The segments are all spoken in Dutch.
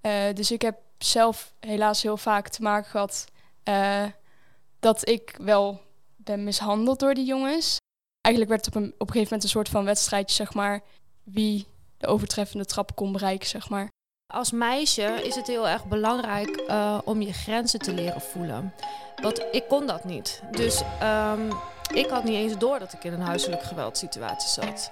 Eh, dus ik heb zelf helaas heel vaak te maken gehad eh, dat ik wel ben mishandeld door die jongens. Eigenlijk werd het op een, op gegeven moment een soort van wedstrijdje, zeg maar, wie de overtreffende trap kon bereiken, zeg maar. Als meisje is het heel erg belangrijk eh, om je grenzen te leren voelen. Want ik kon dat niet. Dus ehm, ik had niet eens door dat ik in een huiselijk geweldsituatie zat.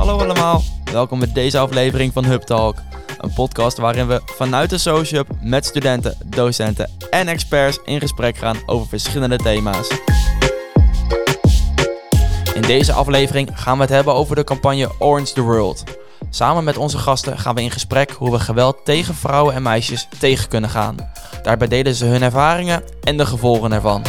Hallo allemaal, welkom bij deze aflevering van Hub Talk. Een podcast waarin we vanuit de Sociup met studenten, docenten en experts in gesprek gaan over verschillende thema's. In deze aflevering gaan we het hebben over de campagne Orange the World. Samen met onze gasten gaan we in gesprek hoe we geweld tegen vrouwen en meisjes tegen kunnen gaan. Daarbij delen ze hun ervaringen en de gevolgen ervan.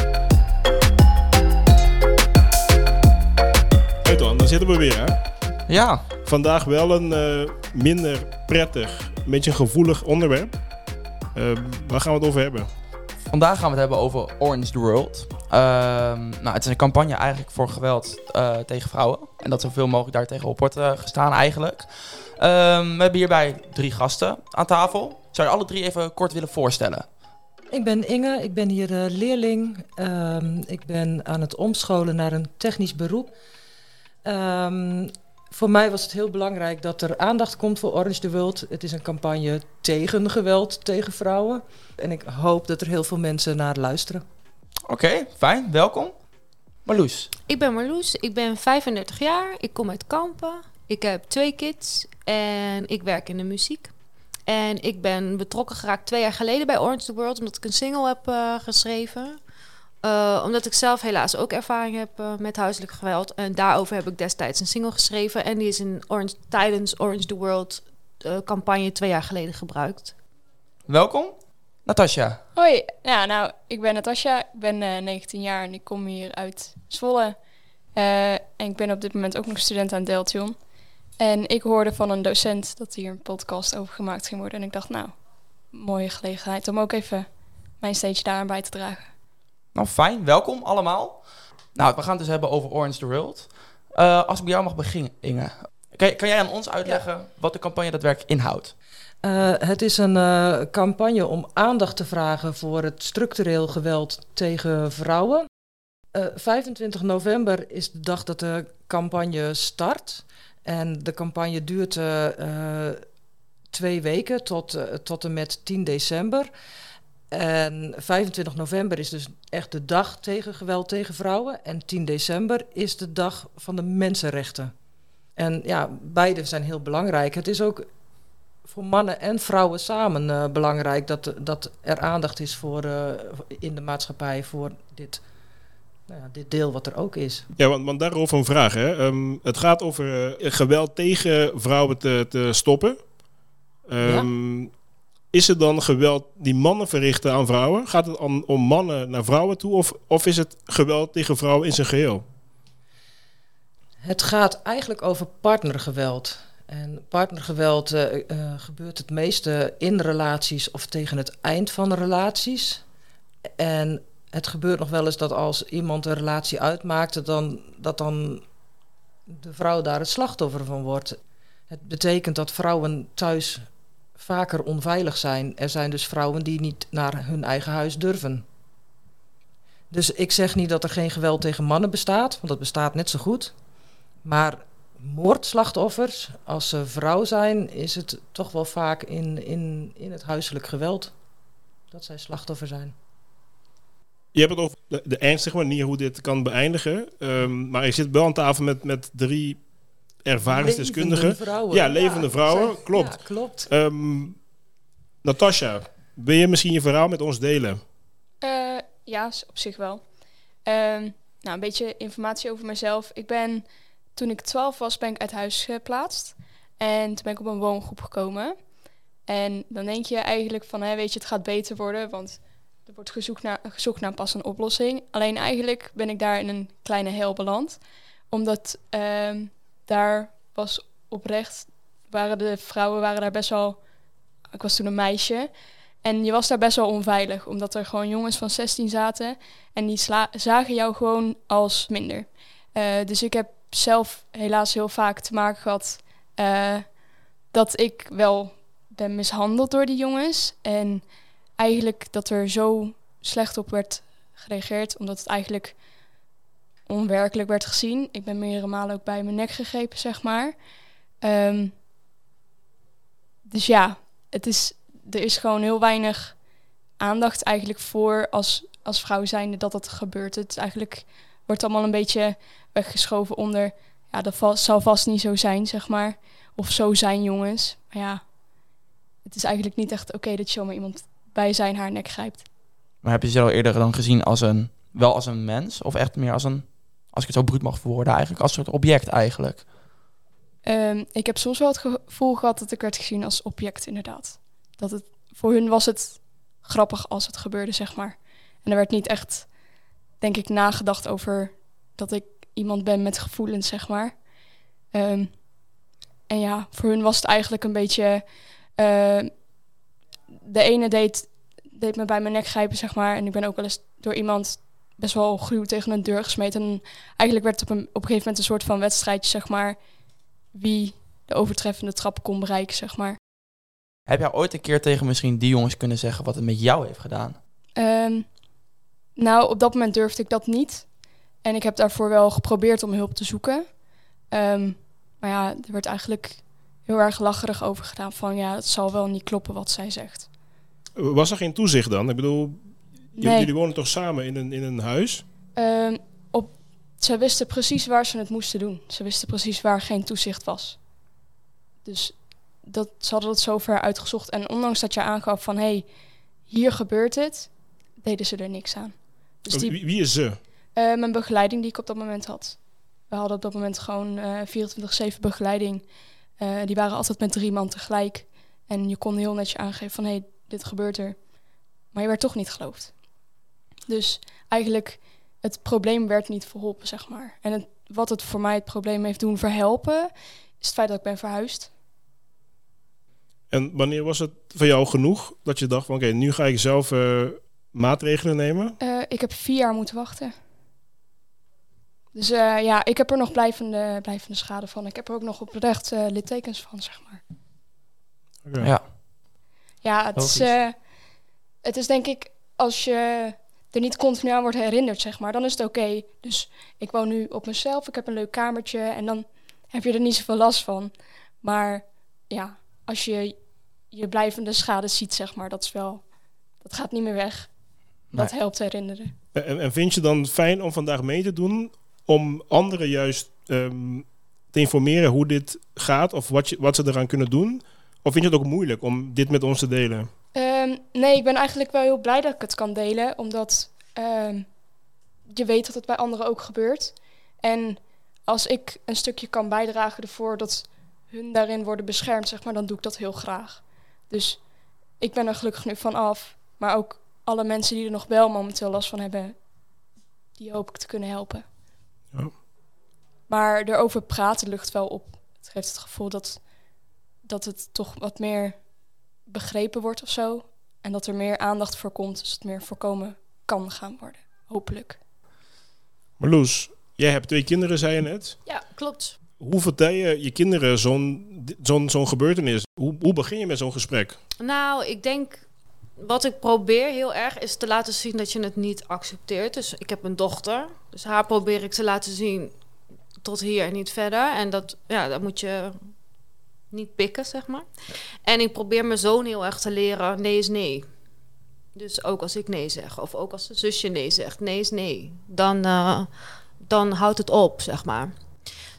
Dan, dan zitten we weer hè. Ja, Vandaag wel een eh, minder prettig, een beetje een gevoelig onderwerp. Eh, waar gaan we het over hebben? Vandaag gaan we het hebben over Orange the World. Ehm, nou, het is een campagne eigenlijk voor geweld eh, tegen vrouwen. En dat zoveel mogelijk daar tegenop wordt eh, gestaan eigenlijk. Ehm, we hebben hierbij drie gasten aan tafel. Zou je alle drie even kort willen voorstellen? Ik ben Inge, ik ben hier eh, leerling. Ehm, ik ben aan het omscholen naar een technisch beroep. Ehm, voor mij was het heel belangrijk dat er aandacht komt voor Orange the World. Het is een campagne tegen geweld tegen vrouwen. En ik hoop dat er heel veel mensen naar luisteren. Oké, fijn. Welkom. Marloes. Ik ben Marloes, ik ben 35 jaar, ik kom uit Kampen. Ik heb twee kids en ik werk in de muziek. En ik ben betrokken geraakt twee jaar geleden bij Orange the World, omdat ik een single heb eh, geschreven. Eh, omdat ik zelf helaas ook ervaring heb eh, met huiselijk geweld. En daarover heb ik destijds een single geschreven. En die is in Orange, tijdens Orange the World eh, campagne twee jaar geleden gebruikt. Welkom. Natasja. Hoi, ja, nou, ik ben Natasja, ik ben eh, 19 jaar en ik kom hier uit Zwolle. Eh, en ik ben op dit moment ook nog student aan Deltion. En ik hoorde van een docent dat hier een podcast over gemaakt ging worden. En ik dacht, nou, mooie gelegenheid om ook even mijn steentje daar aan bij te dragen. Nou, fijn. Welkom allemaal. Nou, we gaan het dus hebben over Orange the World. Eh, als ik bij jou mag beginnen, Inge. Kan, kan jij aan ons uitleggen wat de campagne daadwerkelijk inhoudt? Eh, het is een eh, campagne om aandacht te vragen voor het structureel geweld tegen vrouwen. Eh, 25 november is de dag dat de campagne start. En de campagne duurt twee weken tot, tot en met 10 december. En 25 november is dus echt de dag tegen geweld tegen vrouwen. En 10 december is de dag van de mensenrechten. En ja, beide zijn heel belangrijk. Het is ook voor mannen en vrouwen samen eh, belangrijk dat, dat er aandacht is voor, eh, in de maatschappij voor dit, nou ja, dit deel wat er ook is. Ja, want, want daarover een vraag. Hè. Ehm, het gaat over eh, geweld tegen vrouwen te, te stoppen. Ehm, Is het dan geweld die mannen verrichten aan vrouwen? Gaat het om, om mannen naar vrouwen toe? Of, of is het geweld tegen vrouwen in zijn geheel? Het gaat eigenlijk over partnergeweld. En partnergeweld eh, eh, gebeurt het meeste in relaties of tegen het eind van relaties. En het gebeurt nog wel eens dat als iemand een relatie uitmaakt, dan, dat dan de vrouw daar het slachtoffer van wordt. Het betekent dat vrouwen thuis vaker onveilig zijn. Er zijn dus vrouwen die niet naar hun eigen huis durven. Dus ik zeg niet dat er geen geweld tegen mannen bestaat, want dat bestaat net zo goed. Maar moordslachtoffers, als ze vrouw zijn, is het toch wel vaak in, in, in het huiselijk geweld dat zij slachtoffer zijn. Je hebt het over de, ernstige manier hoe dit kan beëindigen. Ehm, maar je zit wel aan tafel met, met drie ervaringsdeskundigen. Levende vrouwen. Ja, levende vrouwen, klopt. Ja, klopt. Ehm Natasja, wil je misschien je verhaal met ons delen? Eh, ja, op zich wel. Ehm, nou, een beetje informatie over mezelf. Ik ben, toen ik 12 was, ben ik uit huis geplaatst. En toen ben ik op een woongroep gekomen. En dan denk je eigenlijk van, hè, weet je, het gaat beter worden, want er wordt gezocht naar, gezocht naar pas een oplossing. Alleen eigenlijk ben ik daar in een kleine hel beland. Omdat ehm, daar was oprecht, waren de vrouwen waren daar best wel, ik was toen een meisje, en je was daar best wel onveilig, omdat er gewoon jongens van 16 zaten en die zagen jou gewoon als minder. Eh, dus ik heb zelf helaas heel vaak te maken gehad eh, dat ik wel ben mishandeld door die jongens. En eigenlijk dat er zo slecht op werd gereageerd, omdat het eigenlijk onwerkelijk werd gezien. Ik ben meerdere malen ook bij mijn nek gegrepen, zeg maar. Ehm, dus ja, het is, er is gewoon heel weinig aandacht eigenlijk voor als, als vrouw zijnde dat dat gebeurt. Het eigenlijk wordt allemaal een beetje weggeschoven onder... Ja, dat va- zal vast niet zo zijn, zeg maar. Of zo zijn jongens. Maar ja, het is eigenlijk niet echt oké dat je zomaar iemand bij zijn haar nek grijpt. Maar heb je jezelf eerder dan gezien als een, wel als een mens? Of echt meer als een, als ik het zo bruut mag verwoorden, eigenlijk als soort object eigenlijk? Ehm, ik heb soms wel het gevoel gehad dat ik werd gezien als object, inderdaad. Dat het, voor hun was het grappig als het gebeurde, zeg maar. En er werd niet echt, denk ik, nagedacht over dat ik iemand ben met gevoelens, zeg maar. Ehm, en ja, voor hun was het eigenlijk een beetje... eh, de ene deed, deed me bij mijn nek grijpen, zeg maar. En ik ben ook wel eens door iemand best wel gruw tegen een deur gesmeten. En eigenlijk werd het op een, op een gegeven moment een soort van wedstrijdje, zeg maar wie de overtreffende trap kon bereiken, zeg maar. Heb jij ooit een keer tegen misschien die jongens kunnen zeggen wat het met jou heeft gedaan? Ehm, nou, op dat moment durfde ik dat niet. En ik heb daarvoor wel geprobeerd om hulp te zoeken. Ehm, maar ja, er werd eigenlijk heel erg lacherig over gedaan. Van ja, het zal wel niet kloppen wat zij zegt. Was er geen toezicht dan? Ik bedoel, Nee. jullie wonen toch samen in een, in een huis? Ehm, op, ze wisten precies waar ze het moesten doen. Ze wisten precies waar geen toezicht was. Dus dat, ze hadden het zover uitgezocht. En ondanks dat je aangaf van... hé, hey, hier gebeurt het... deden ze er niks aan. Dus die, Wie, wie is ze? eh, mijn begeleiding die ik op dat moment had. We hadden op dat moment gewoon eh 24-7 begeleiding. Eh, die waren altijd met drie man tegelijk. En je kon heel netjes aangeven van... hé, hey, dit gebeurt er. Maar je werd toch niet geloofd. Dus eigenlijk, het probleem werd niet verholpen, zeg maar. En het, wat het voor mij het probleem heeft doen verhelpen... is het feit dat ik ben verhuisd. En wanneer was het voor jou genoeg dat je dacht van oké, nu ga ik zelf eh, maatregelen nemen? Eh, ik heb vier jaar moeten wachten. Dus eh, ja, ik heb er nog blijvende, blijvende schade van. Ik heb er ook nog oprecht eh littekens van, zeg maar. Oké. Ja. Ja, het is, Logisch. het is denk ik, als je er niet continu aan wordt herinnerd, zeg maar, dan is het oké. Dus ik woon nu op mezelf, ik heb een leuk kamertje en dan heb je er niet zoveel last van. Maar ja, als je je blijvende schade ziet, zeg maar, dat is wel, dat gaat niet meer weg. Dat Nee. helpt herinneren. En, en vind je dan fijn om vandaag mee te doen om anderen juist ehm, te informeren hoe dit gaat of wat, je, wat ze eraan kunnen doen? Of vind je het ook moeilijk om dit met ons te delen? Ehm, nee, ik ben eigenlijk wel heel blij dat ik het kan delen, omdat ehm, je weet dat het bij anderen ook gebeurt. En als ik een stukje kan bijdragen ervoor dat hun daarin worden beschermd, zeg maar, dan doe ik dat heel graag. Dus ik ben er gelukkig nu van af, maar ook alle mensen die er nog wel momenteel last van hebben, die hoop ik te kunnen helpen. Ja. Maar erover praten lucht wel op. Het geeft het gevoel dat, dat het toch wat meer begrepen wordt of zo. En dat er meer aandacht voor komt, dus het meer voorkomen kan gaan worden. Hopelijk. Marloes, jij hebt twee kinderen, zei je net. Ja, klopt. Hoe vertel je je kinderen zo'n zo'n zo'n gebeurtenis? Hoe, hoe begin je met zo'n gesprek? Nou, ik denk wat ik probeer heel erg is te laten zien dat je het niet accepteert. Dus ik heb een dochter, dus haar probeer ik te laten zien tot hier en niet verder. En dat, ja, dat moet je niet pikken, zeg maar. En ik probeer mijn zoon heel erg te leren, nee is nee. Dus ook als ik nee zeg, of ook als de zusje nee zegt, nee is nee. Dan, eh, dan houdt het op, zeg maar.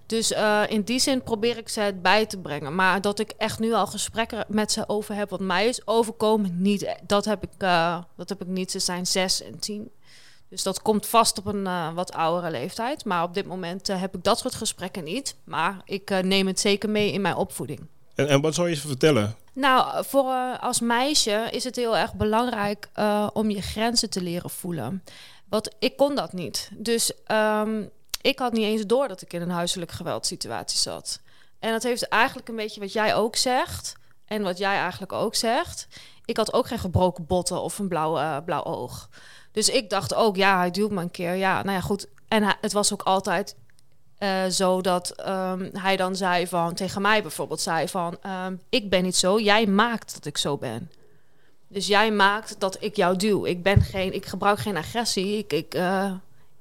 Dus eh, in die zin probeer ik ze het bij te brengen. Maar dat ik echt nu al gesprekken met ze over heb wat mij is overkomen, niet. Dat heb ik, eh, dat heb ik niet. Ze zijn zes en tien. Dus dat komt vast op een eh, wat oudere leeftijd. Maar op dit moment eh, heb ik dat soort gesprekken niet. Maar ik eh, neem het zeker mee in mijn opvoeding. En, en wat zou je ze vertellen? Nou, voor, als meisje is het heel erg belangrijk om je grenzen te leren voelen. Want ik kon dat niet. Dus ehm, ik had niet eens door dat ik in een huiselijk geweldsituatie zat. En dat heeft eigenlijk een beetje wat jij ook zegt. En wat jij eigenlijk ook zegt. Ik had ook geen gebroken botten of een blauw, blauw oog. Dus ik dacht ook, ja, hij duwt me een keer. Ja, nou ja, goed. En het was ook altijd Eh, zodat ehm, hij dan zei van, tegen mij bijvoorbeeld zei van, ehm, ik ben niet zo, jij maakt dat ik zo ben. Dus jij maakt dat ik jou duw. Ik ben geen, ik gebruik geen agressie. Ik, ik, eh,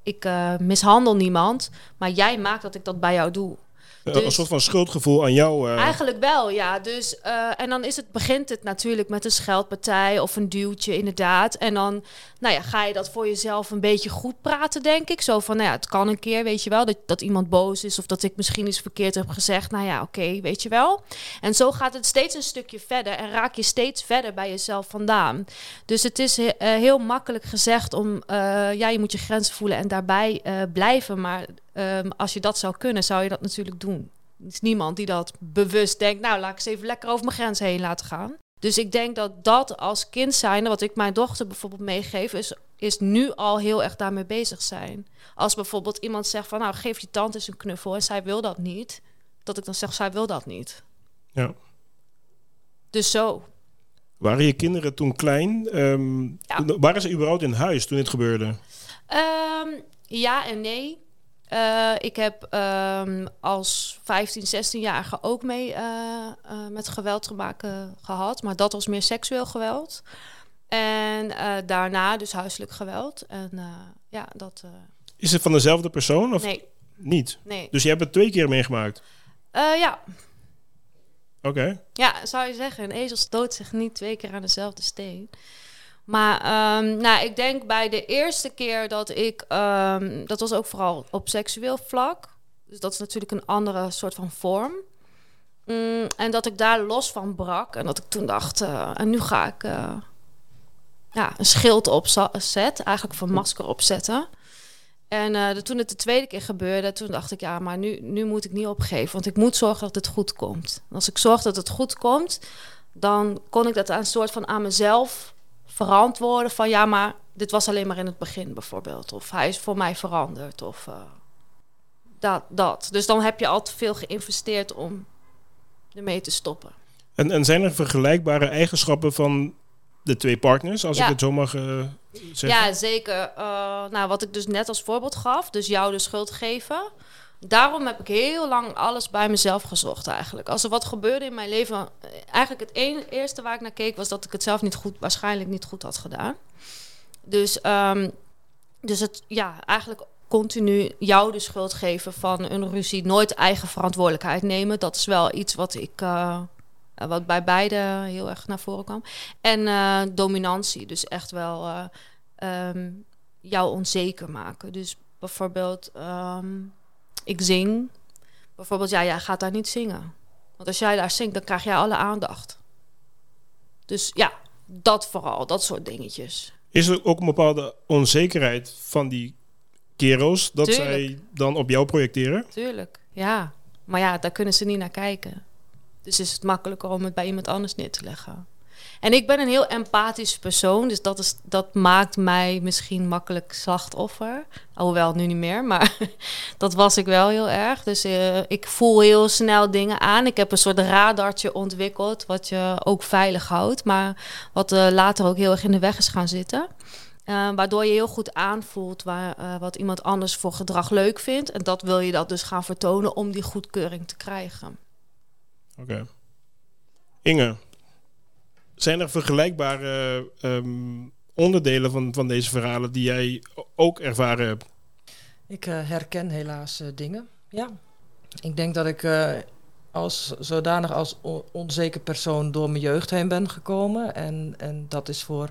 ik eh, mishandel niemand. Maar jij maakt dat ik dat bij jou doe. Eh, Dus- een soort van schuldgevoel aan jou. eh, Eigenlijk wel, ja. Dus, eh, en dan is het, begint het natuurlijk met een scheldpartij of een duwtje, inderdaad. En dan nou ja, ga je dat voor jezelf een beetje goed praten, denk ik. Zo van, nou ja, het kan een keer, weet je wel, dat, dat iemand boos is of dat ik misschien iets verkeerd heb gezegd. Nou ja, oké, weet je wel. En zo gaat het steeds een stukje verder en raak je steeds verder bij jezelf vandaan. Dus het is he- heel makkelijk gezegd om, ja, je moet je grenzen voelen en daarbij blijven. Maar ehm, als je dat zou kunnen, zou je dat natuurlijk doen. Er is niemand die dat bewust denkt, nou, laat ik eens even lekker over mijn grens heen laten gaan. Dus ik denk dat dat als kind zijnde, wat ik mijn dochter bijvoorbeeld meegeef, is, is nu al heel erg daarmee bezig zijn. Als bijvoorbeeld iemand zegt van, nou, geef je tante eens een knuffel en zij wil dat niet. Dat ik dan zeg, zij wil dat niet. Ja. Dus zo. Waren je kinderen toen klein? Ehm, Ja. Waren ze überhaupt in huis toen dit gebeurde? Ehm, ja en nee. Eh, ik heb ehm, als 15, 16-jarige ook mee eh, eh, met geweld te maken gehad. Maar dat was meer seksueel geweld. En daarna dus huiselijk geweld. En ja, dat... Is het van dezelfde persoon of nee, niet? nee. Dus je hebt het twee keer meegemaakt? Ja. Oké. ja, zou je zeggen. Een ezel stoot zich niet twee keer aan dezelfde steen. Maar ehm, nou, ik denk bij de eerste keer dat ik... ehm, dat was ook vooral op seksueel vlak. Dus dat is natuurlijk een andere soort van vorm. Mm, en dat ik daar los van brak. En dat ik toen dacht... eh, en nu ga ik eh, ja, een schild opzet. Eigenlijk van masker opzetten. En eh, toen het de tweede keer gebeurde, toen dacht ik, ja, maar nu, nu moet ik niet opgeven. Want ik moet zorgen dat het goed komt. Als ik zorg dat het goed komt, dan kon ik dat aan een soort van aan mezelf verantwoorden. Van ja, maar dit was alleen maar in het begin bijvoorbeeld. Of hij is voor mij veranderd. Of eh, dat, dat. Dus dan heb je al te veel geïnvesteerd om ermee te stoppen. En, en zijn er vergelijkbare eigenschappen van de twee partners, als Ja. ik het zo mag eh, zeggen? Ja, zeker. Eh, nou, wat ik dus net als voorbeeld gaf, dus jou de schuld geven. Daarom heb ik heel lang alles bij mezelf gezocht eigenlijk. Als er wat gebeurde in mijn leven, eigenlijk het ene, eerste waar ik naar keek was dat ik het zelf niet goed, waarschijnlijk niet goed had gedaan. Dus, ehm, dus het, ja, eigenlijk continu jou de schuld geven van een ruzie, nooit eigen verantwoordelijkheid nemen. Dat is wel iets wat ik, eh, wat bij beide heel erg naar voren kwam. En eh, dominantie, dus echt wel ehm, jou onzeker maken. Dus bijvoorbeeld, ehm, ik zing. Bijvoorbeeld, ja, jij gaat daar niet zingen. Want als jij daar zingt, dan krijg jij alle aandacht. Dus ja, dat vooral, dat soort dingetjes. Is er ook een bepaalde onzekerheid van die kerels dat Tuurlijk. zij dan op jou projecteren? Tuurlijk, ja. Maar ja, daar kunnen ze niet naar kijken. Dus is het makkelijker om het bij iemand anders neer te leggen. En ik ben een heel empathisch persoon, dus dat, is, dat maakt mij misschien makkelijk slachtoffer. Hoewel nu niet meer, maar dat was ik wel heel erg. Dus eh, ik voel heel snel dingen aan. Ik heb een soort radartje ontwikkeld, wat je ook veilig houdt, maar wat eh, later ook heel erg in de weg is gaan zitten. Eh, waardoor je heel goed aanvoelt waar, wat iemand anders voor gedrag leuk vindt. En dat wil je dat dus gaan vertonen om die goedkeuring te krijgen. Oké. Inge, zijn er vergelijkbare ehm, onderdelen van, van deze verhalen die jij ook ervaren hebt? Ik eh, herken helaas eh, dingen. Ja. Ik denk dat ik eh, als zodanig als on- onzeker persoon door mijn jeugd heen ben gekomen. En, en dat is voor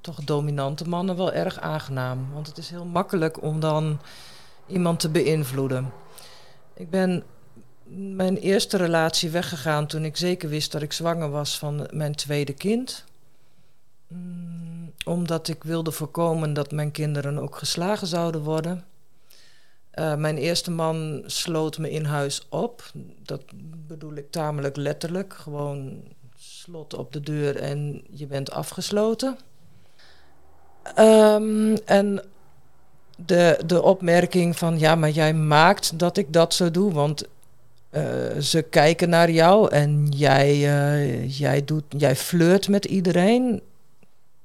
toch dominante mannen wel erg aangenaam. Want het is heel makkelijk om dan iemand te beïnvloeden. Ik ben mijn eerste relatie weggegaan toen ik zeker wist dat ik zwanger was van mijn tweede kind. Mm, omdat ik wilde voorkomen dat mijn kinderen ook geslagen zouden worden. Eh, mijn eerste man sloot me in huis op. Dat bedoel ik tamelijk letterlijk. Gewoon slot op de deur en je bent afgesloten. Ehm, en de, de opmerking van ja, maar jij maakt dat ik dat zo doe, want eh, ze kijken naar jou en jij, eh, jij, doet, jij flirt met iedereen.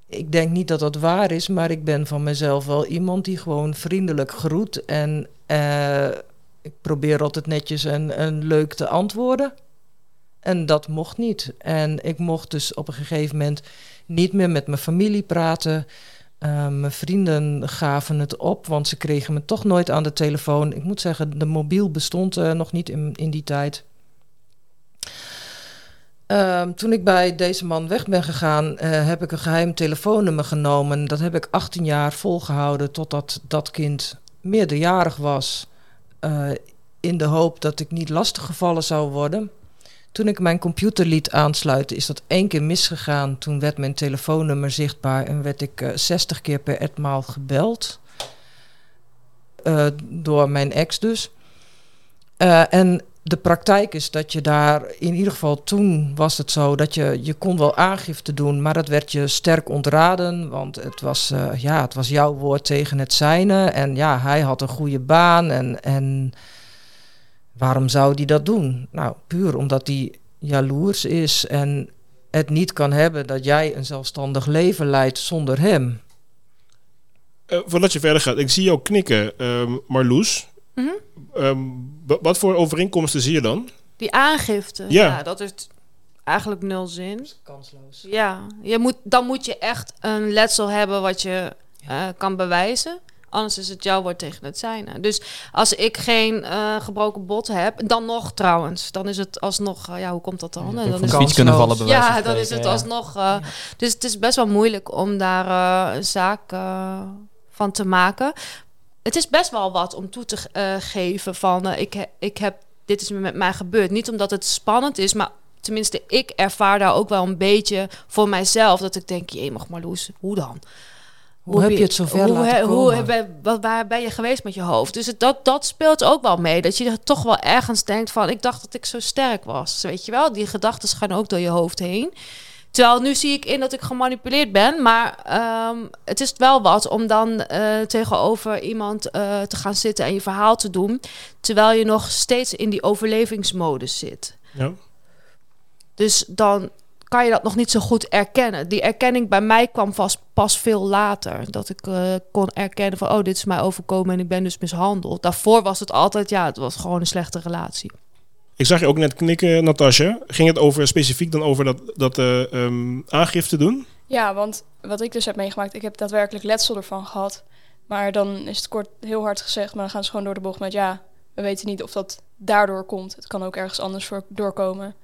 Ik denk niet dat dat waar is, maar ik ben van mezelf wel iemand die gewoon vriendelijk groet en eh, ik probeer altijd netjes en, en leuk te antwoorden. En dat mocht niet. En ik mocht dus op een gegeven moment niet meer met mijn familie praten. Uh, mijn vrienden gaven het op, want ze kregen me toch nooit aan de telefoon. Ik moet zeggen, de mobiel bestond uh, nog niet in, in die tijd. Uh, toen ik bij deze man weg ben gegaan, uh, heb ik een geheim telefoonnummer genomen. Dat heb ik 18 jaar volgehouden totdat dat kind meerderjarig was. In de hoop dat ik niet lastiggevallen zou worden. Toen ik mijn computer liet aansluiten, is dat één keer misgegaan. Toen werd mijn telefoonnummer zichtbaar en werd ik uh, 60 keer per etmaal gebeld. Uh, door mijn ex dus. Uh, en de praktijk is dat je daar, in ieder geval toen was het zo, dat je, je kon wel aangifte doen, maar dat werd je sterk ontraden. Want het was, ja, het was jouw woord tegen het zijne. En ja, hij had een goede baan en... en Waarom zou die dat doen? Nou, puur omdat hij jaloers is en het niet kan hebben dat jij een zelfstandig leven leidt zonder hem. Uh, voordat je verder gaat, ik zie jou knikken, um, Marloes. Mm -hmm. um, wat voor overeenkomsten zie je dan? Die aangifte, ja, ja dat is eigenlijk nul zin. Kansloos. Ja, je moet, dan moet je echt een letsel hebben wat je uh, kan bewijzen. Anders is het jouw woord tegen het zijne. Dus als ik geen uh, gebroken bot heb, dan nog trouwens, dan is het alsnog, uh, ja, hoe komt dat dan? Ja, dan is fiets kunnen vallen bij Ja, dan is het ja. alsnog. Uh, ja. Dus het is best wel moeilijk om daar een zaak van te maken. Het is best wel wat om toe te geven van, ik, ik heb, dit is met mij gebeurd. Niet omdat het spannend is, maar tenminste, ik ervaar daar ook wel een beetje voor mijzelf dat ik denk, je mag Marloes, hoe dan? Hoe, hoe heb je het zover hoe, laten hoe, komen? Hoe, ben, wat, waar ben je geweest met je hoofd? Dus het, dat, dat speelt ook wel mee. Dat je er toch wel ergens denkt van... ik dacht dat ik zo sterk was. Weet je wel? Die gedachten gaan ook door je hoofd heen. Terwijl nu zie ik in dat ik gemanipuleerd ben. Maar um, het is wel wat om dan uh, tegenover iemand uh, te gaan zitten... en je verhaal te doen... terwijl je nog steeds in die overlevingsmodus zit. Ja. Dus dan kan je dat nog niet zo goed erkennen. Die erkenning bij mij kwam vast pas veel later. Dat ik uh, kon erkennen van, oh, dit is mij overkomen en ik ben dus mishandeld. Daarvoor was het altijd, ja, het was gewoon een slechte relatie. Ik zag je ook net knikken, Natasja. Ging het over specifiek dan over dat, dat uh, um, aangifte doen? Ja, want wat ik dus heb meegemaakt, ik heb daadwerkelijk letsel ervan gehad. Maar dan is het kort heel hard gezegd, maar dan gaan ze gewoon door de bocht met ja, we weten niet of dat daardoor komt. Het kan ook ergens anders voor doorkomen.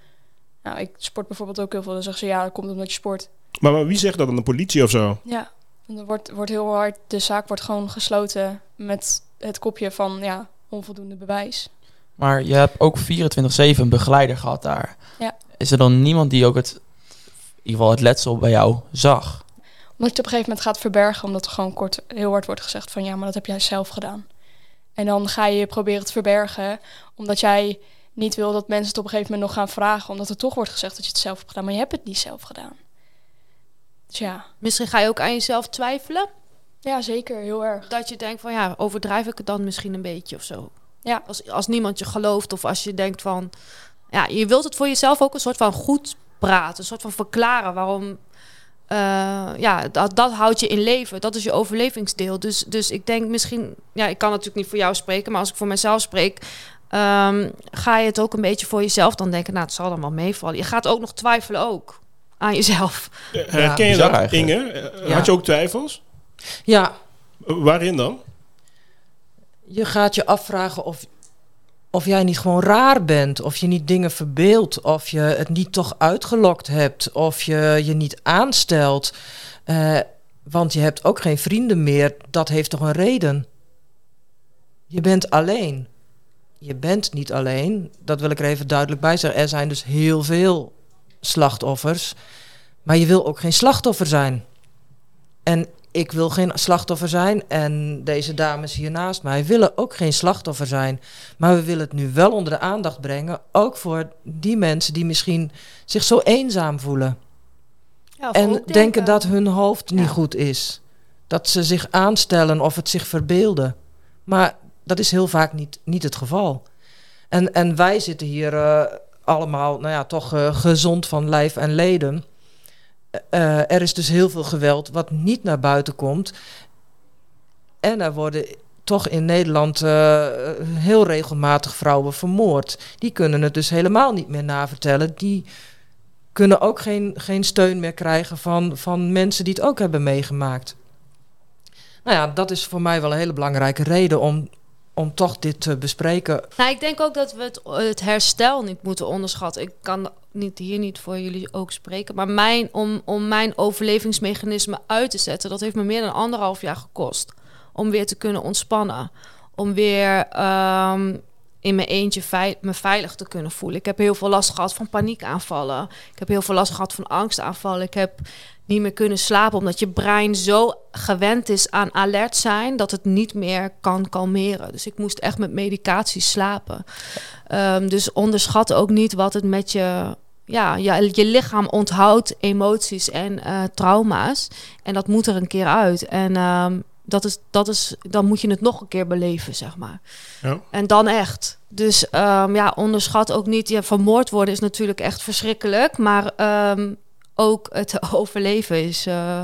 Nou, ik sport bijvoorbeeld ook heel veel. Dan zeggen ze ja, dat komt omdat je sport. Maar, maar wie zegt dat dan? De politie of zo? Ja, en er wordt, wordt heel hard. De zaak wordt gewoon gesloten met het kopje van ja, onvoldoende bewijs. Maar je hebt ook 24-7 een begeleider gehad daar. Ja. Is er dan niemand die ook het, in ieder geval het letsel bij jou zag? Omdat je het op een gegeven moment gaat verbergen, omdat er gewoon kort heel hard wordt gezegd van ja, maar dat heb jij zelf gedaan. En dan ga je proberen te verbergen, omdat jij niet wil dat mensen het op een gegeven moment nog gaan vragen, omdat er toch wordt gezegd dat je het zelf hebt gedaan, maar je hebt het niet zelf gedaan. Dus ja. Misschien ga je ook aan jezelf twijfelen. Ja, zeker, heel erg. Dat je denkt van ja, overdrijf ik het dan misschien een beetje of zo. Ja. Als, als niemand je gelooft of als je denkt van ja, je wilt het voor jezelf ook een soort van goed praten, een soort van verklaren waarom. Uh, ja, dat, dat houdt je in leven. Dat is je overlevingsdeel. Dus, dus ik denk misschien, ja, ik kan natuurlijk niet voor jou spreken, maar als ik voor mezelf spreek, Um, ga je het ook een beetje voor jezelf dan denken, nou, het zal dan wel meevallen. Je gaat ook nog twijfelen ook aan jezelf. Ja, herken je dat, eigenlijk. Inge? Ja. Had je ook twijfels? Ja. Waarin dan? Je gaat je afvragen of, of jij niet gewoon raar bent, of je niet dingen verbeeldt, of je het niet toch uitgelokt hebt, of je je niet aanstelt. Uh, want je hebt ook geen vrienden meer. Dat heeft toch een reden? Je bent alleen je bent niet alleen. Dat wil ik er even duidelijk bij zeggen. Er zijn dus heel veel slachtoffers. Maar je wil ook geen slachtoffer zijn. En ik wil geen slachtoffer zijn. En deze dames hier naast mij willen ook geen slachtoffer zijn. Maar we willen het nu wel onder de aandacht brengen. Ook voor die mensen die misschien zich zo eenzaam voelen. Ja, en denken, dat hun hoofd niet Ja. goed is. Dat ze zich aanstellen of het zich verbeelden. Maar dat is heel vaak niet, niet het geval. En, en wij zitten hier eh, allemaal, nou ja, toch eh, gezond van lijf en leden. Eh, er is dus heel veel geweld wat niet naar buiten komt. En er worden toch in Nederland heel regelmatig vrouwen vermoord. Die kunnen het dus helemaal niet meer navertellen. Die kunnen ook geen, geen steun meer krijgen van, van mensen die het ook hebben meegemaakt. Nou ja, dat is voor mij wel een hele belangrijke reden om, om toch dit te bespreken. Nou, ik denk ook dat we het, het herstel niet moeten onderschatten. Ik kan niet, hier niet voor jullie ook spreken. Maar mijn, om, om mijn overlevingsmechanisme uit te zetten, dat heeft me meer dan anderhalf jaar gekost. Om weer te kunnen ontspannen. Om weer ehm, in mijn eentje me veilig te kunnen voelen. Ik heb heel veel last gehad van paniekaanvallen. Ik heb heel veel last gehad van angstaanvallen. Ik heb niet meer kunnen slapen omdat je brein zo gewend is aan alert zijn dat het niet meer kan kalmeren. Dus ik moest echt met medicatie slapen. Ehm, dus onderschat ook niet wat het met je ja, je, lichaam onthoudt emoties en uh, trauma's. En dat moet er een keer uit. En ehm, dat is, dat is, dan moet je het nog een keer beleven, zeg maar. Ja. En dan echt. Dus um, ja, onderschat ook niet. Ja, vermoord worden is natuurlijk echt verschrikkelijk. Maar um, ook het overleven is, uh,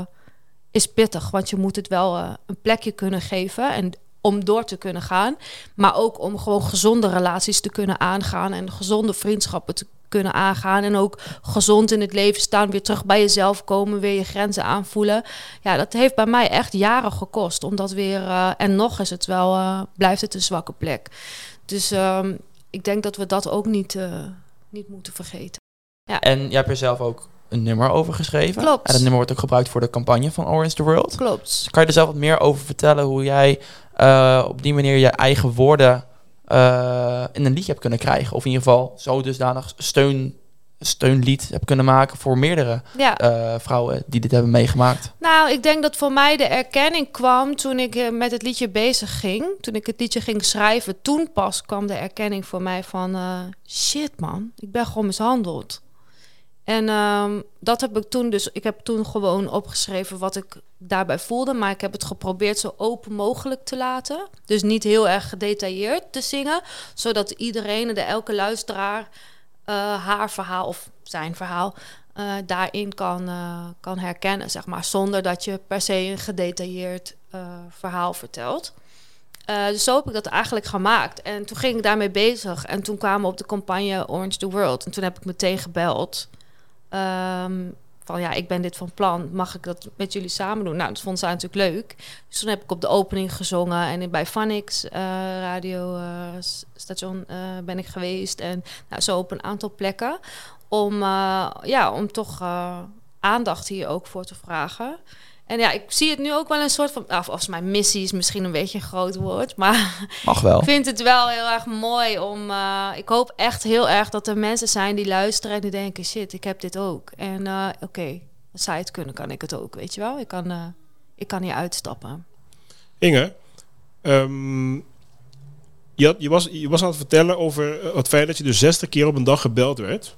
is pittig. Want je moet het wel uh, een plekje kunnen geven. En om door te kunnen gaan. Maar ook om gewoon gezonde relaties te kunnen aangaan. En gezonde vriendschappen te kunnen aangaan. En ook gezond in het leven staan. Weer terug bij jezelf komen. Weer je grenzen aanvoelen. Ja, dat heeft bij mij echt jaren gekost. Omdat weer. Uh, en nog is het wel. Uh, blijft het een zwakke plek. Dus um, ik denk dat we dat ook niet, uh, niet moeten vergeten. Ja. En je hebt er zelf ook een nummer over geschreven. Klopt. En dat nummer wordt ook gebruikt voor de campagne van Orange the World. Klopt. Kan je er zelf wat meer over vertellen hoe jij op die manier je eigen woorden uh, in een liedje hebt kunnen krijgen? Of in ieder geval zo dusdanig steun, steunlied hebt kunnen maken voor meerdere ja. uh, vrouwen die dit hebben meegemaakt? Nou, ik denk dat voor mij de erkenning kwam toen ik met het liedje bezig ging. Toen ik het liedje ging schrijven, toen pas kwam de erkenning voor mij van... shit man, ik ben gewoon mishandeld. En um, dat heb ik toen dus. Ik heb toen gewoon opgeschreven wat ik daarbij voelde. Maar ik heb het geprobeerd zo open mogelijk te laten. Dus niet heel erg gedetailleerd te zingen. Zodat iedereen, de elke luisteraar, uh, haar verhaal of zijn verhaal. Uh, daarin kan, uh, kan herkennen, zeg maar. Zonder dat je per se een gedetailleerd verhaal vertelt. dus zo heb ik dat eigenlijk gemaakt. En toen ging ik daarmee bezig. En toen kwamen we op de campagne Orange the World. En toen heb ik meteen gebeld. Um, van ja, ik ben dit van plan, mag ik dat met jullie samen doen? Nou, dat vond zij natuurlijk leuk. Dus toen heb ik op de opening gezongen en bij Vanix uh, radio uh, station uh, ben ik geweest. En nou, zo op een aantal plekken. Om, ja, om toch aandacht hier ook voor te vragen. En ja, ik zie het nu ook wel een soort van. Of als mijn missie is misschien een beetje een groot woord. Maar Mag wel. ik vind het wel heel erg mooi om. Uh, ik hoop echt heel erg dat er mensen zijn die luisteren en die denken: shit, ik heb dit ook. En uh, oké, okay, als zij het kunnen, kan ik het ook. Weet je wel? Ik kan, uh, ik kan hier uitstappen. Inge, um, je, had, je, was, je was aan het vertellen over het feit dat je dus 60 keer op een dag gebeld werd.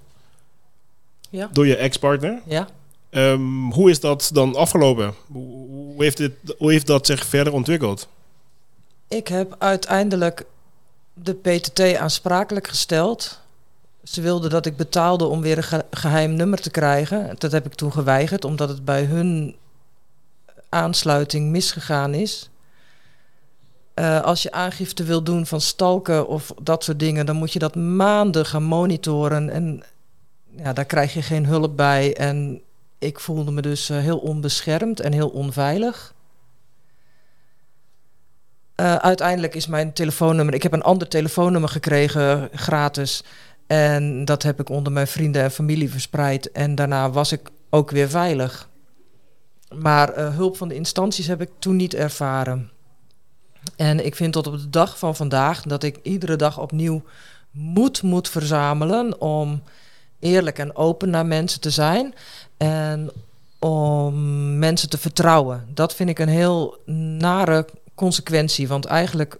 Ja. Door je ex-partner. Ja. Um, hoe is dat dan afgelopen? Hoe heeft, dit, hoe heeft dat zich verder ontwikkeld? Ik heb uiteindelijk de PTT aansprakelijk gesteld. Ze wilden dat ik betaalde om weer een ge geheim nummer te krijgen. Dat heb ik toen geweigerd, omdat het bij hun aansluiting misgegaan is. Uh, als je aangifte wil doen van stalken of dat soort dingen, dan moet je dat maanden gaan monitoren. En ja, daar krijg je geen hulp bij. En ik voelde me dus uh, heel onbeschermd en heel onveilig. Uh, uiteindelijk is mijn telefoonnummer. Ik heb een ander telefoonnummer gekregen, gratis. En dat heb ik onder mijn vrienden en familie verspreid. En daarna was ik ook weer veilig. Maar uh, hulp van de instanties heb ik toen niet ervaren. En ik vind tot op de dag van vandaag dat ik iedere dag opnieuw moed moet verzamelen om eerlijk en open naar mensen te zijn. En om mensen te vertrouwen. Dat vind ik een heel nare consequentie. Want eigenlijk,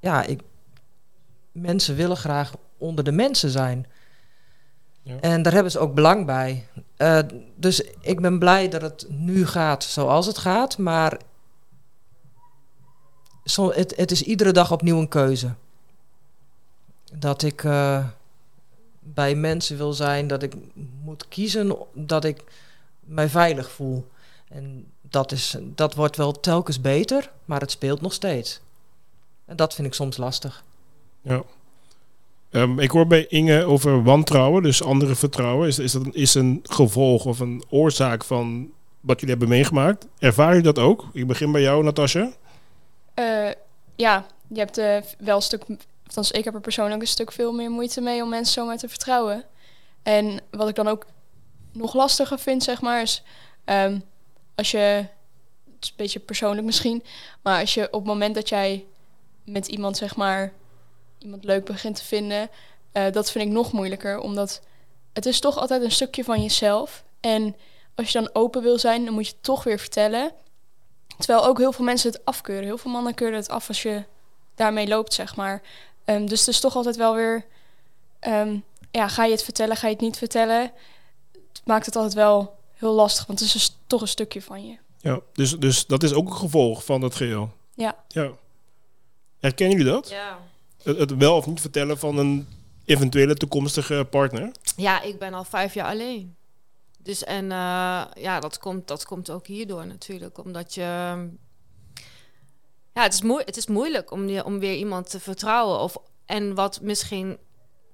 ja, ik, mensen willen graag onder de mensen zijn. Ja. En daar hebben ze ook belang bij. Uh, dus ik ben blij dat het nu gaat zoals het gaat. Maar zo, het, het is iedere dag opnieuw een keuze. Dat ik uh, bij mensen wil zijn, dat ik moet kiezen dat ik mij veilig voel. En dat, is, dat wordt wel telkens beter, maar het speelt nog steeds. En dat vind ik soms lastig. Ja. Ehm, ik hoor bij Inge over wantrouwen, dus anderen vertrouwen. Is, is dat een, is een gevolg of een oorzaak van wat jullie hebben meegemaakt? Ervaar je dat ook? Ik begin bij jou, Natasja. Eh, ja, je hebt eh, wel een stuk, althans ik heb er persoonlijk een stuk veel meer moeite mee om mensen zomaar te vertrouwen. En wat ik dan ook nog lastiger vind, zeg maar, is ehm, als je, het is een beetje persoonlijk misschien, maar als je op het moment dat jij met iemand, zeg maar, iemand leuk begint te vinden, eh, dat vind ik nog moeilijker, omdat het is toch altijd een stukje van jezelf. En als je dan open wil zijn, dan moet je het toch weer vertellen. Terwijl ook heel veel mensen het afkeuren. Heel veel mannen keuren het af als je daarmee loopt, zeg maar. Ehm, dus het is toch altijd wel weer... ehm, ja, ga je het vertellen, ga je het niet vertellen? Het maakt het altijd wel heel lastig, want het is dus toch een stukje van je. Ja, dus, dus dat is ook een gevolg van dat geheel. Ja. Ja. Herkennen jullie dat? Ja. Het, het wel of niet vertellen van een eventuele toekomstige partner? Ja, ik ben al vijf jaar alleen. Dus en eh, ja, dat komt, dat komt ook hierdoor natuurlijk. Omdat je. Ja, het is, moe het is moeilijk om, om weer iemand te vertrouwen. Of, en wat misschien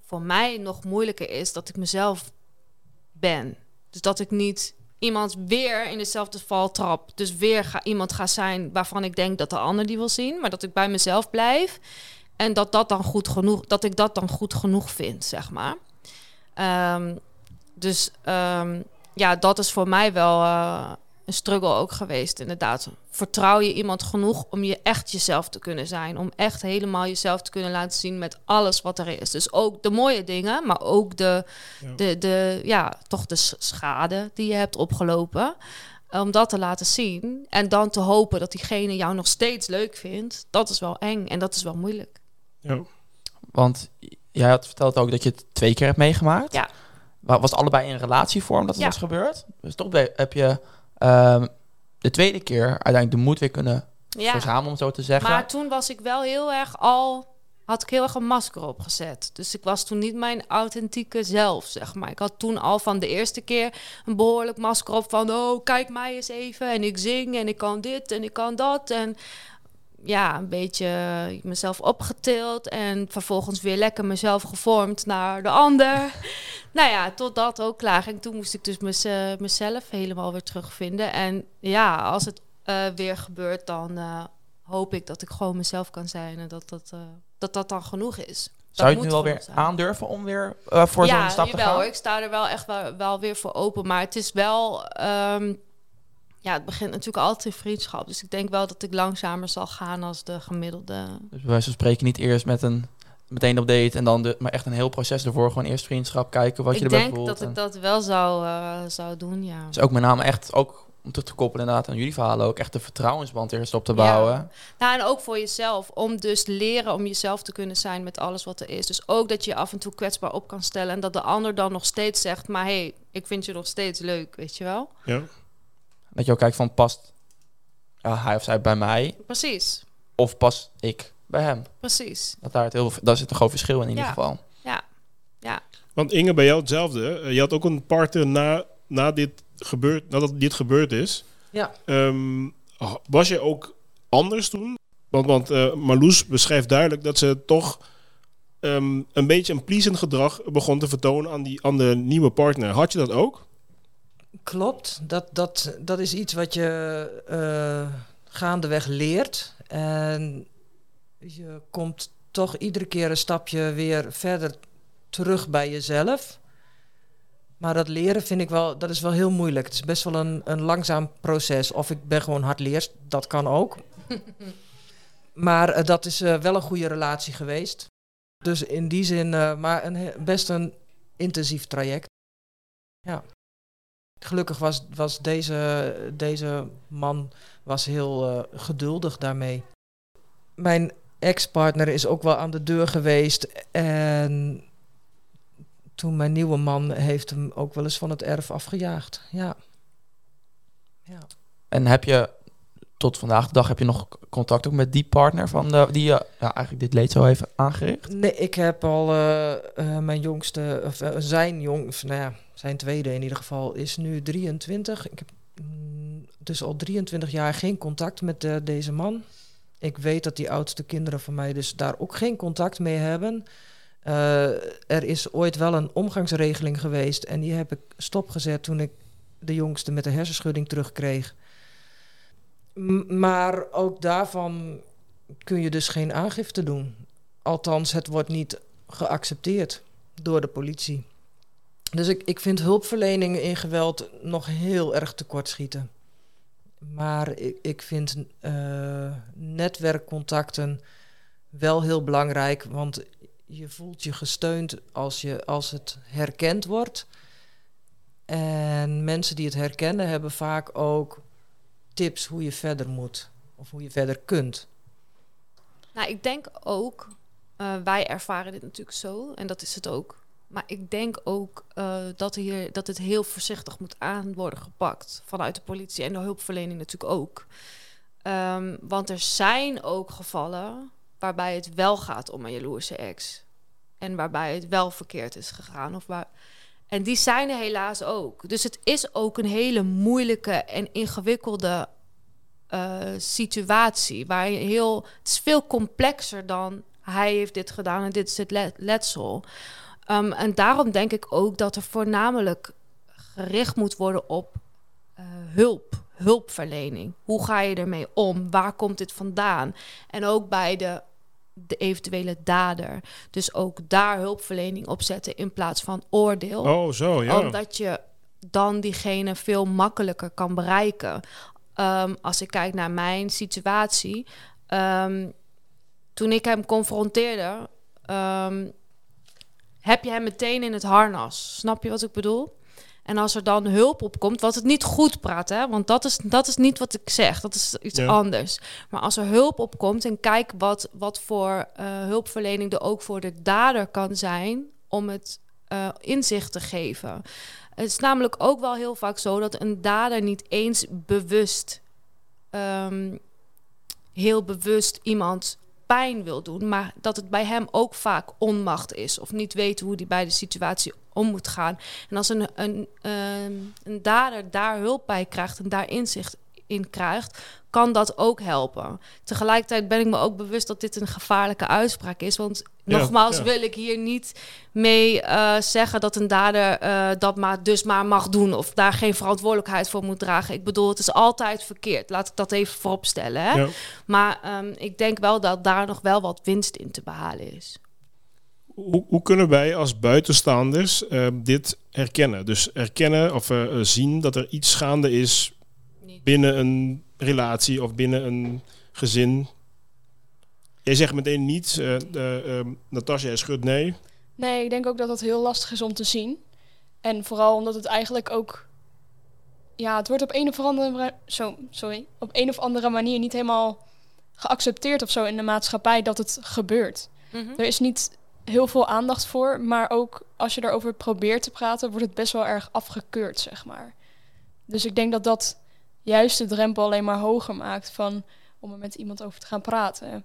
voor mij nog moeilijker is, dat ik mezelf ben. Dus dat ik niet iemand weer in dezelfde val trap. Dus weer ga, iemand ga zijn waarvan ik denk dat de ander die wil zien. Maar dat ik bij mezelf blijf. En dat, dat, dan goed genoeg, dat ik dat dan goed genoeg vind, zeg maar. Ehm, dus ehm, ja, dat is voor mij wel eh, een struggle ook geweest, inderdaad. Vertrouw je iemand genoeg om je echt jezelf te kunnen zijn? Om echt helemaal jezelf te kunnen laten zien met alles wat er is. Dus ook de mooie dingen, maar ook de, Ja. de, de, ja, toch de schade die je hebt opgelopen. Om dat te laten zien en dan te hopen dat diegene jou nog steeds leuk vindt, dat is wel eng en dat is wel moeilijk. Ja. Want jij had verteld ook dat je het twee keer hebt meegemaakt. Ja. Wa- Was het allebei in relatievorm dat het Ja. was gebeurd? Dus toch heb je ehm, de tweede keer uiteindelijk de moed weer kunnen Ja. verzamelen, om zo te zeggen. Maar toen was ik wel heel erg al. Had ik heel erg een masker opgezet. Dus ik was toen niet mijn authentieke zelf, zeg maar. Ik had toen al van de eerste keer een behoorlijk masker op van... oh, kijk mij eens even en ik zing en ik kan dit en ik kan dat. En ja, een beetje mezelf opgetild en vervolgens weer lekker mezelf gevormd naar de ander. nou ja, tot dat ook klaar ging. Toen moest ik dus mez- mezelf helemaal weer terugvinden. En ja, als het eh, weer gebeurt, dan eh, hoop ik dat ik gewoon mezelf kan zijn en dat dat, eh, dat, dat dan genoeg is. Zou je het nu wel genoeg weer zijn. aandurven om weer eh, voor ja, zo'n stap te gaan? hoor. Ik sta er wel echt wel, wel weer voor open. Maar het is wel... ehm, ja, het begint natuurlijk altijd in vriendschap. Dus ik denk wel dat ik langzamer zal gaan als de gemiddelde. Dus van spreken niet eerst met een meteen op date en dan de, maar echt een heel proces ervoor. Gewoon eerst vriendschap, kijken wat je ik erbij denk voelt. dat en- ik dat wel zou, eh, zou doen, ja. Dus ook met name echt, ook om terug te koppelen inderdaad aan jullie verhalen, ook echt de vertrouwensband eerst op te bouwen. Nou, en ook voor jezelf. Om dus leren om jezelf te kunnen zijn met alles wat er is. Dus ook dat je je af en toe kwetsbaar op kan stellen. En dat de ander dan nog steeds zegt, maar hé, hey, ik vind je nog steeds leuk, weet je wel? Ja. Dat je ook kijkt van past ja, hij of zij bij mij Precies, of pas ik bij hem. precies. Dat daar, het heel, daar zit een groot verschil in in ieder Ja. geval. Want Inge, bij jou hetzelfde. Eh, je had ook een partner na, na dit gebeurd, nadat dit gebeurd is. Ja. Ehm, was je ook anders toen? Want, want eh, Marloes beschrijft duidelijk dat ze toch ehm, een beetje een pleasend gedrag begon te vertonen aan, die, aan de nieuwe partner. Had je dat ook? Klopt, dat, dat, dat is iets wat je eh, gaandeweg leert. En je komt toch iedere keer een stapje weer verder terug bij jezelf. Maar dat leren vind ik wel, dat is wel heel moeilijk. Het is best wel een, een langzaam proces. Of ik ben gewoon hardleers, dat kan ook. maar eh, dat is eh, wel een goede relatie geweest. Dus in die zin, maar een, best een intensief traject. Ja. Gelukkig was, was deze, deze man was heel eh, geduldig daarmee. Mijn ex-partner is ook wel aan de deur geweest. En toen mijn nieuwe man heeft hem ook wel eens van het erf afgejaagd. Ja. ja. En heb je tot vandaag de dag heb je nog contact ook met die partner van de, die je ja, eigenlijk dit leed zo heeft aangericht? Nee, ik heb al eh, eh, mijn jongste, of zijn jong, of, nou ja, zijn tweede in ieder geval, is nu 23. Ik heb mm, dus al 23 jaar geen contact met eh, deze man. Ik weet dat die oudste kinderen van mij dus daar ook geen contact mee hebben. Eh, er is ooit wel een omgangsregeling geweest en die heb ik stopgezet toen ik de jongste met de hersenschudding terugkreeg. Maar ook daarvan kun je dus geen aangifte doen. Althans, het wordt niet geaccepteerd door de politie. Dus ik, ik vind hulpverlening in geweld nog heel erg tekortschieten. Maar ik, ik vind eh, netwerkcontacten wel heel belangrijk, want je voelt je gesteund als, je, als het herkend wordt. En mensen die het herkennen hebben vaak ook tips hoe je verder moet of hoe je verder kunt. Nou, ik denk ook, eh, wij ervaren dit natuurlijk zo en dat is het ook. Maar ik denk ook eh, dat, hier, dat het heel voorzichtig moet aan worden gepakt vanuit de politie en de hulpverlening natuurlijk ook. Ehm, want er zijn ook gevallen waarbij het wel gaat om een jaloerse ex. En waarbij het wel verkeerd is gegaan. Of waar... En die zijn er helaas ook. Dus het is ook een hele moeilijke en ingewikkelde eh, situatie. Waar je heel. Het is veel complexer dan hij heeft dit gedaan en dit is het le- letsel. Um, en daarom denk ik ook dat er voornamelijk gericht moet worden op uh, hulp, hulpverlening. Hoe ga je ermee om? Waar komt dit vandaan? En ook bij de, de eventuele dader. Dus ook daar hulpverlening op zetten in plaats van oordeel. Oh, zo, ja. Omdat je dan diegene veel makkelijker kan bereiken. Um, als ik kijk naar mijn situatie. Um, toen ik hem confronteerde, um, heb je hem meteen in het harnas. Snap je wat ik bedoel? En als er dan hulp op komt, wat het niet goed praat, hè? want dat is, dat is niet wat ik zeg, dat is iets ja. anders. Maar als er hulp op komt en kijk wat, wat voor uh, hulpverlening er ook voor de dader kan zijn om het uh, inzicht te geven. Het is namelijk ook wel heel vaak zo dat een dader niet eens bewust, um, heel bewust iemand pijn wil doen, maar dat het bij hem ook vaak onmacht is of niet weten hoe hij bij de situatie om moet gaan. En als een, een, een, een dader daar hulp bij krijgt en daar inzicht in krijgt, kan dat ook helpen. Tegelijkertijd ben ik me ook bewust dat dit een gevaarlijke uitspraak is. Want ja, nogmaals ja. wil ik hier niet mee uh, zeggen dat een dader uh, dat maar dus maar mag doen of daar geen verantwoordelijkheid voor moet dragen. Ik bedoel, het is altijd verkeerd. Laat ik dat even vooropstellen. Hè? Ja. Maar um, ik denk wel dat daar nog wel wat winst in te behalen is. Hoe, hoe kunnen wij als buitenstaanders uh, dit herkennen? Dus herkennen of uh, zien dat er iets gaande is. Binnen een relatie of binnen een gezin. Jij zegt meteen niet, uh, uh, Natasja, jij schudt nee. Nee, ik denk ook dat dat heel lastig is om te zien. En vooral omdat het eigenlijk ook... Ja, het wordt op een of andere, zo, sorry, op een of andere manier niet helemaal geaccepteerd of zo in de maatschappij dat het gebeurt. Mm -hmm. Er is niet heel veel aandacht voor, maar ook als je erover probeert te praten, wordt het best wel erg afgekeurd, zeg maar. Dus ik denk dat dat juist de drempel alleen maar hoger maakt van om er met iemand over te gaan praten.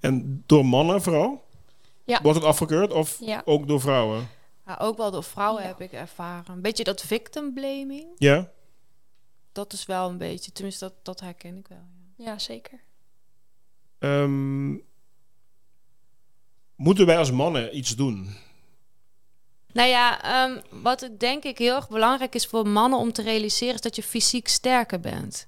En door mannen vooral? Ja. Wordt het afgekeurd of ja. ook door vrouwen? Ja, ook wel door vrouwen ja. heb ik ervaren. Een beetje dat victim blaming. Ja. Dat is wel een beetje, tenminste dat, dat herken ik wel. Ja, ja zeker. Um, moeten wij als mannen iets doen? Nou ja, um, wat denk ik heel erg belangrijk is voor mannen om te realiseren, is dat je fysiek sterker bent.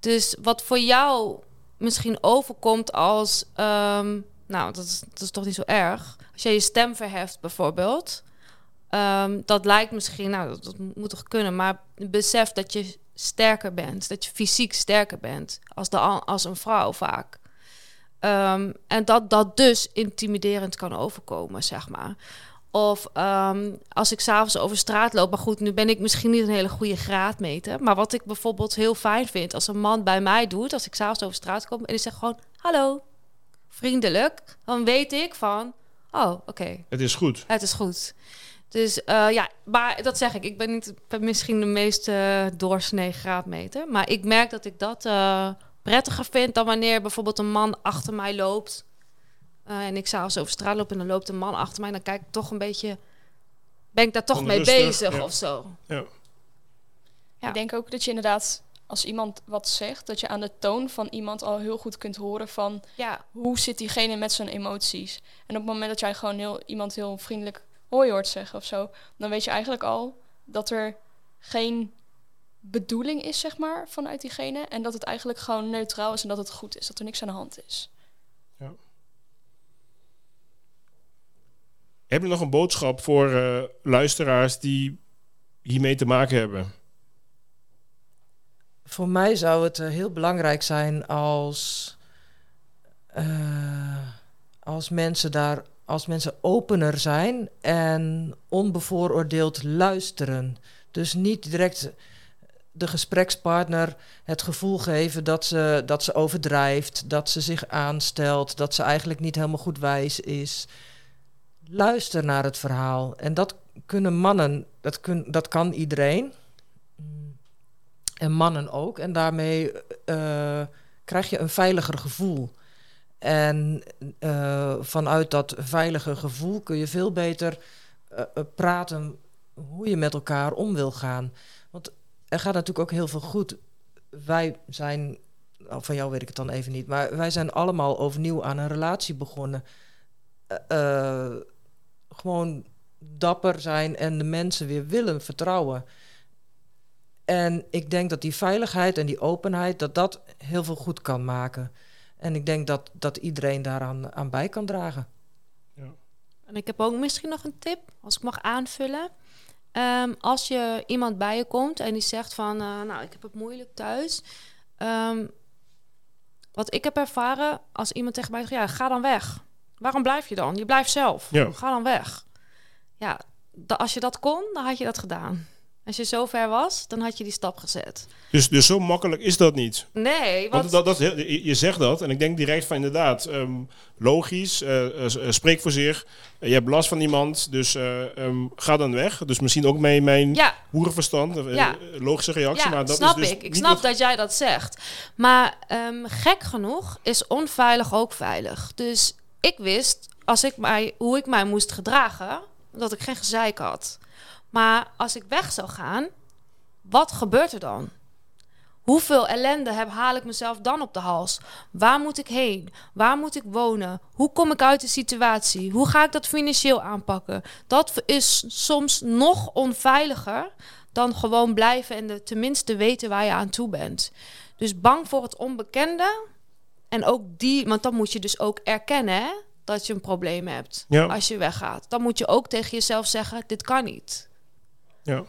Dus wat voor jou misschien overkomt als, um, nou, dat is, toch niet zo erg. Als jij je stem verheft bijvoorbeeld, um, dat lijkt misschien, nou, dat, moet toch kunnen, maar besef dat je sterker bent, dat je fysiek sterker bent als, de, als een vrouw vaak. En dat dat dus intimiderend kan overkomen, zeg maar. Of um, als ik s'avonds over straat loop, maar goed, nu ben ik misschien niet een hele goede graadmeter. Maar wat ik bijvoorbeeld heel fijn vind, als een man bij mij doet, als ik s'avonds over straat kom en die zegt gewoon hallo, vriendelijk, dan weet ik van, oh, oké. Okay. Het is goed. Het is goed. Dus uh, ja, maar dat zeg ik, ik ben niet ben misschien de meest uh, doorsnee graadmeter. Maar ik merk dat ik dat uh, prettiger vind dan wanneer bijvoorbeeld een man achter mij loopt. Uh, en ik s'avonds over straat loop en dan loopt een man achter mij. Dan kijk ik toch een beetje... Ben ik daar toch mee bezig ja. of zo? Ja. ja. Ik denk ook dat je inderdaad als iemand wat zegt, dat je aan de toon van iemand al heel goed kunt horen van Ja, hoe zit diegene met zijn emoties. En op het moment dat jij gewoon heel, iemand heel vriendelijk hoi hoort zeggen of zo, dan weet je eigenlijk al dat er geen bedoeling is, zeg maar, vanuit diegene. En dat het eigenlijk gewoon neutraal is en dat het goed is, dat er niks aan de hand is. Heb je nog een boodschap voor eh, luisteraars die hiermee te maken hebben? Voor mij zou het eh, heel belangrijk zijn als, eh, als mensen daar als mensen opener zijn en onbevooroordeeld luisteren. Dus niet direct de gesprekspartner het gevoel geven dat ze, dat ze overdrijft, dat ze zich aanstelt, dat ze eigenlijk niet helemaal goed wijs is. Luister naar het verhaal. En dat kunnen mannen, dat, kun, dat kan iedereen. En mannen ook. En daarmee eh, krijg je een veiliger gevoel. En uh, vanuit dat veilige gevoel kun je veel beter uh, praten hoe je met elkaar om wil gaan. Want er gaat natuurlijk ook heel veel goed. Wij zijn, nou, van jou weet ik het dan even niet, maar wij zijn allemaal overnieuw aan een relatie begonnen. Gewoon dapper zijn en de mensen weer willen vertrouwen. En ik denk dat die veiligheid en die openheid, dat dat heel veel goed kan maken. En ik denk dat, dat iedereen daaraan aan bij kan dragen. Ja. En ik heb ook misschien nog een tip, als ik mag aanvullen. Um, als je iemand bij je komt en die zegt van, uh, nou, ik heb het moeilijk thuis. Um, wat ik heb ervaren, als iemand tegen mij zegt, ja, ga dan weg. Waarom blijf je dan? Je blijft zelf. Ja. Ga dan weg. Ja, als je dat kon, dan had je dat gedaan. Als je zo ver was, dan had je die stap gezet. Dus, dus zo makkelijk is dat niet? Nee. Want dat, dat, je zegt dat en ik denk direct van inderdaad, um, logisch, uh, uh, spreek voor zich. je hebt last van iemand, dus um, ga dan weg. Dus misschien ook mijn, mijn ja. hoerenverstand, ja. logische reactie. Ja, maar dat snap is dus ik. Ik snap dat jij dat zegt. Maar um, gek genoeg is onveilig ook veilig. Dus ik wist, als ik mij, hoe ik mij moest gedragen, dat ik geen gezeik had. Maar als ik weg zou gaan, wat gebeurt er dan? Hoeveel ellende heb, haal ik mezelf dan op de hals? Waar moet ik heen? Waar moet ik wonen? Hoe kom ik uit de situatie? Hoe ga ik dat financieel aanpakken? Dat is soms nog onveiliger dan gewoon blijven en de, tenminste weten waar je aan toe bent. Dus bang voor het onbekende. En ook die, want dan moet je dus ook erkennen hè, dat je een probleem hebt ja. als je weggaat. Dan moet je ook tegen jezelf zeggen: dit kan niet. Ja.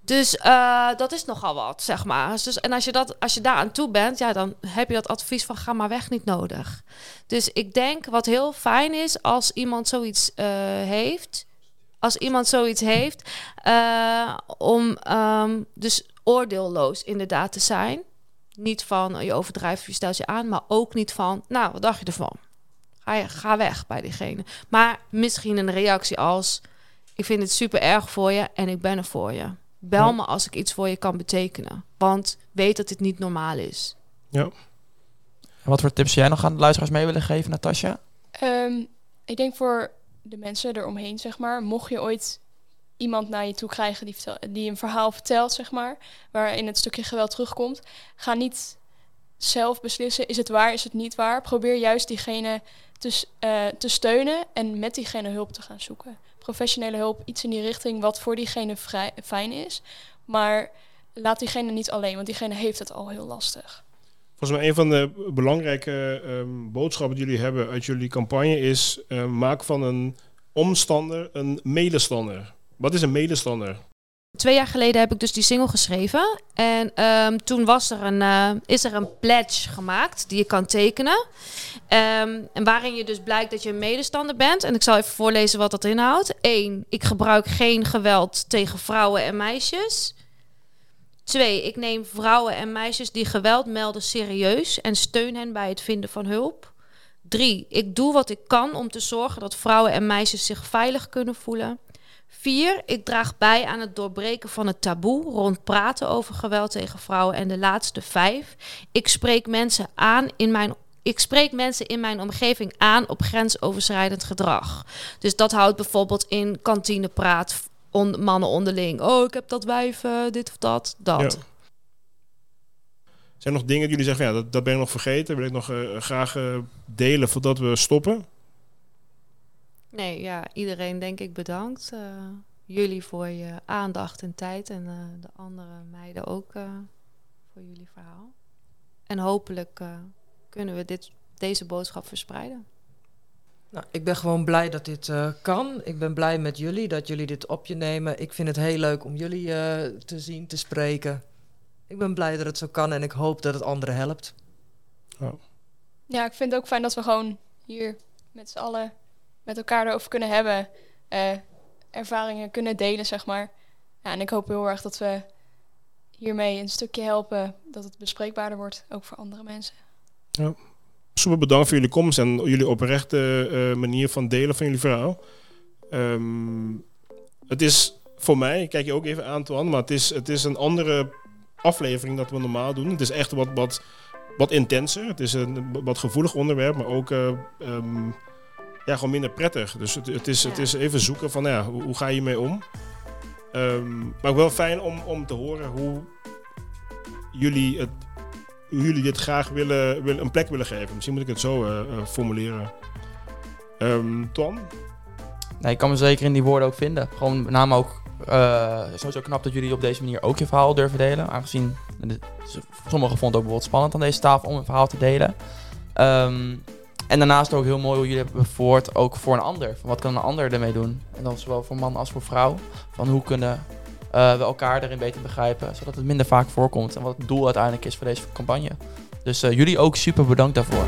Dus uh, dat is nogal wat, zeg maar. Dus, en als je, dat, als je daar aan toe bent, ja, dan heb je dat advies van ga maar weg niet nodig. Dus ik denk wat heel fijn is als iemand zoiets uh, heeft, als iemand zoiets heeft, uh, om um, dus oordeelloos inderdaad te zijn. Niet van je overdrijft, je stelt je aan, maar ook niet van, nou, wat dacht je ervan? Ga, je, ga weg bij diegene. Maar misschien een reactie als ik vind het super erg voor je en ik ben er voor je. Bel Ja. me als ik iets voor je kan betekenen. Want weet dat dit niet normaal is. Ja. En wat voor tips zou jij nog aan de luisteraars mee willen geven, Natasja? Ehm, ik denk voor de mensen eromheen, zeg maar, mocht je ooit iemand naar je toe krijgen die, die een verhaal vertelt, zeg maar, waarin het stukje geweld terugkomt, ga niet zelf beslissen, is het waar, is het niet waar. Probeer juist diegene te, eh, te steunen en met diegene hulp te gaan zoeken. Professionele hulp, iets in die richting wat voor diegene fijn is. Maar laat diegene niet alleen, want diegene heeft het al heel lastig. Volgens mij een van de belangrijke ehm, boodschappen die jullie hebben uit jullie campagne is ehm, maak van een omstander een medestander. Wat is een medestander? Twee jaar geleden heb ik dus die single geschreven. En ehm, toen was er een, eh, is er een pledge gemaakt die je kan tekenen. Ehm, en waarin je dus blijkt dat je een medestander bent. En ik zal even voorlezen wat dat inhoudt. 1. Ik gebruik geen geweld tegen vrouwen en meisjes. 2. Ik neem vrouwen en meisjes die geweld melden serieus en steun hen bij het vinden van hulp. 3. Ik doe wat ik kan om te zorgen dat vrouwen en meisjes zich veilig kunnen voelen. 4. Ik draag bij aan het doorbreken van het taboe rond praten over geweld tegen vrouwen. En de laatste 5. Ik spreek mensen aan in mijn ik spreek mensen in mijn omgeving aan op grensoverschrijdend gedrag. Dus dat houdt bijvoorbeeld in kantinepraat, on, mannen onderling. Oh, ik heb dat wijf, dit of dat, dat. Zijn er nog dingen die jullie zeggen, ja, dat, dat ben ik nog vergeten, wil ik nog eh, graag eh, delen voordat we stoppen? Nee, ja, iedereen denk ik bedankt. eh, jullie voor je aandacht en tijd en eh, de andere meiden ook eh, voor jullie verhaal. En hopelijk eh, kunnen we dit, deze boodschap verspreiden. Nou, ik ben gewoon blij dat dit eh, kan. Ik ben blij met jullie dat jullie dit op je nemen. Ik vind het heel leuk om jullie eh, te zien, te spreken. Ik ben blij dat het zo kan en ik hoop dat het anderen helpt. Ja, ik vind het ook fijn dat we gewoon hier met z'n allen met elkaar erover kunnen hebben. eh, ervaringen kunnen delen, zeg maar. Ja, en ik hoop heel erg dat we hiermee een stukje helpen dat het bespreekbaarder wordt, ook voor andere mensen. Super bedankt voor jullie komst en jullie oprechte eh, manier van delen van jullie verhaal. Ehm, het is voor mij, ik kijk je ook even aan, Twan, maar het is, het is een andere aflevering dat we normaal doen. Het is echt wat, wat, wat intenser. Het is een wat gevoelig onderwerp, maar ook eh, ehm, ja, gewoon minder prettig. Dus het, het, is, het is even zoeken van ja, hoe, hoe ga je hiermee om? Ehm, maar ook wel fijn om, om te horen hoe jullie, het, hoe jullie dit graag willen, willen, een plek willen geven. Misschien moet ik het zo eh, eh, formuleren. Ehm Twan? Nee, ik kan me zeker in die woorden ook vinden. Gewoon met name ook eh, sowieso knap dat jullie op deze manier ook je verhaal durven delen. Aangezien sommigen vonden het ook bijvoorbeeld spannend aan deze tafel om een verhaal te delen. Ehm, en daarnaast ook heel mooi hoe jullie hebben bevoord ook voor een ander. Van wat kan een ander ermee doen? En dan zowel voor man als voor vrouw. Van hoe kunnen eh, we elkaar erin beter begrijpen, zodat het minder vaak voorkomt. En wat het doel uiteindelijk is voor deze campagne. Dus eh, jullie ook super bedankt daarvoor.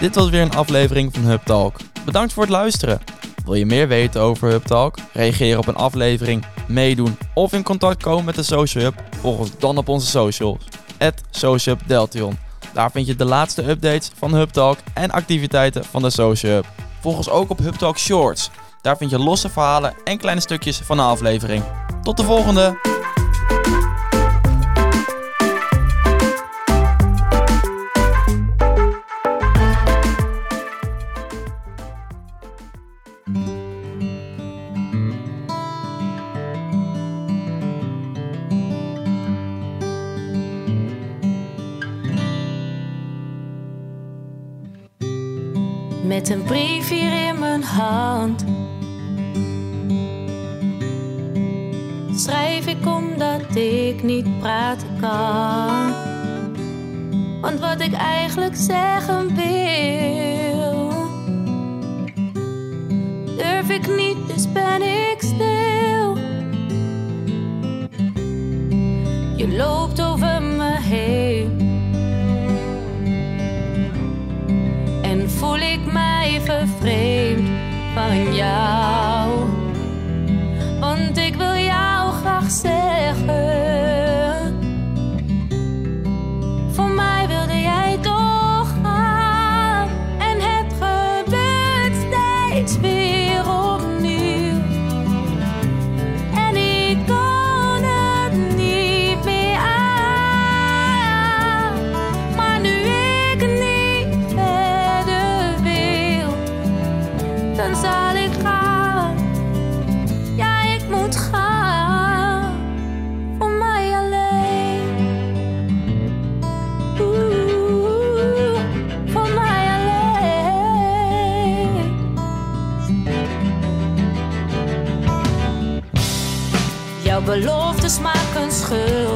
Dit was weer een aflevering van Hub Talk. Bedankt voor het luisteren. Wil je meer weten over Hub Talk? Reageren op een aflevering, meedoen of in contact komen met de Social Hub? Volg ons dan op onze socials. Social Hub Deltion. Daar vind je de laatste updates van Hub Talk en activiteiten van de Social Hub. Volg ons ook op Hub Talk Shorts. Daar vind je losse verhalen en kleine stukjes van de aflevering. Tot de volgende! Met een brief hier in mijn hand. Schrijf ik omdat ik niet praten kan. Want wat ik eigenlijk zeggen wil, durf ik niet, dus ben ik stil. Je loopt over ik mij vervreemd van jou. Want ik wil jou graag zeggen. Maken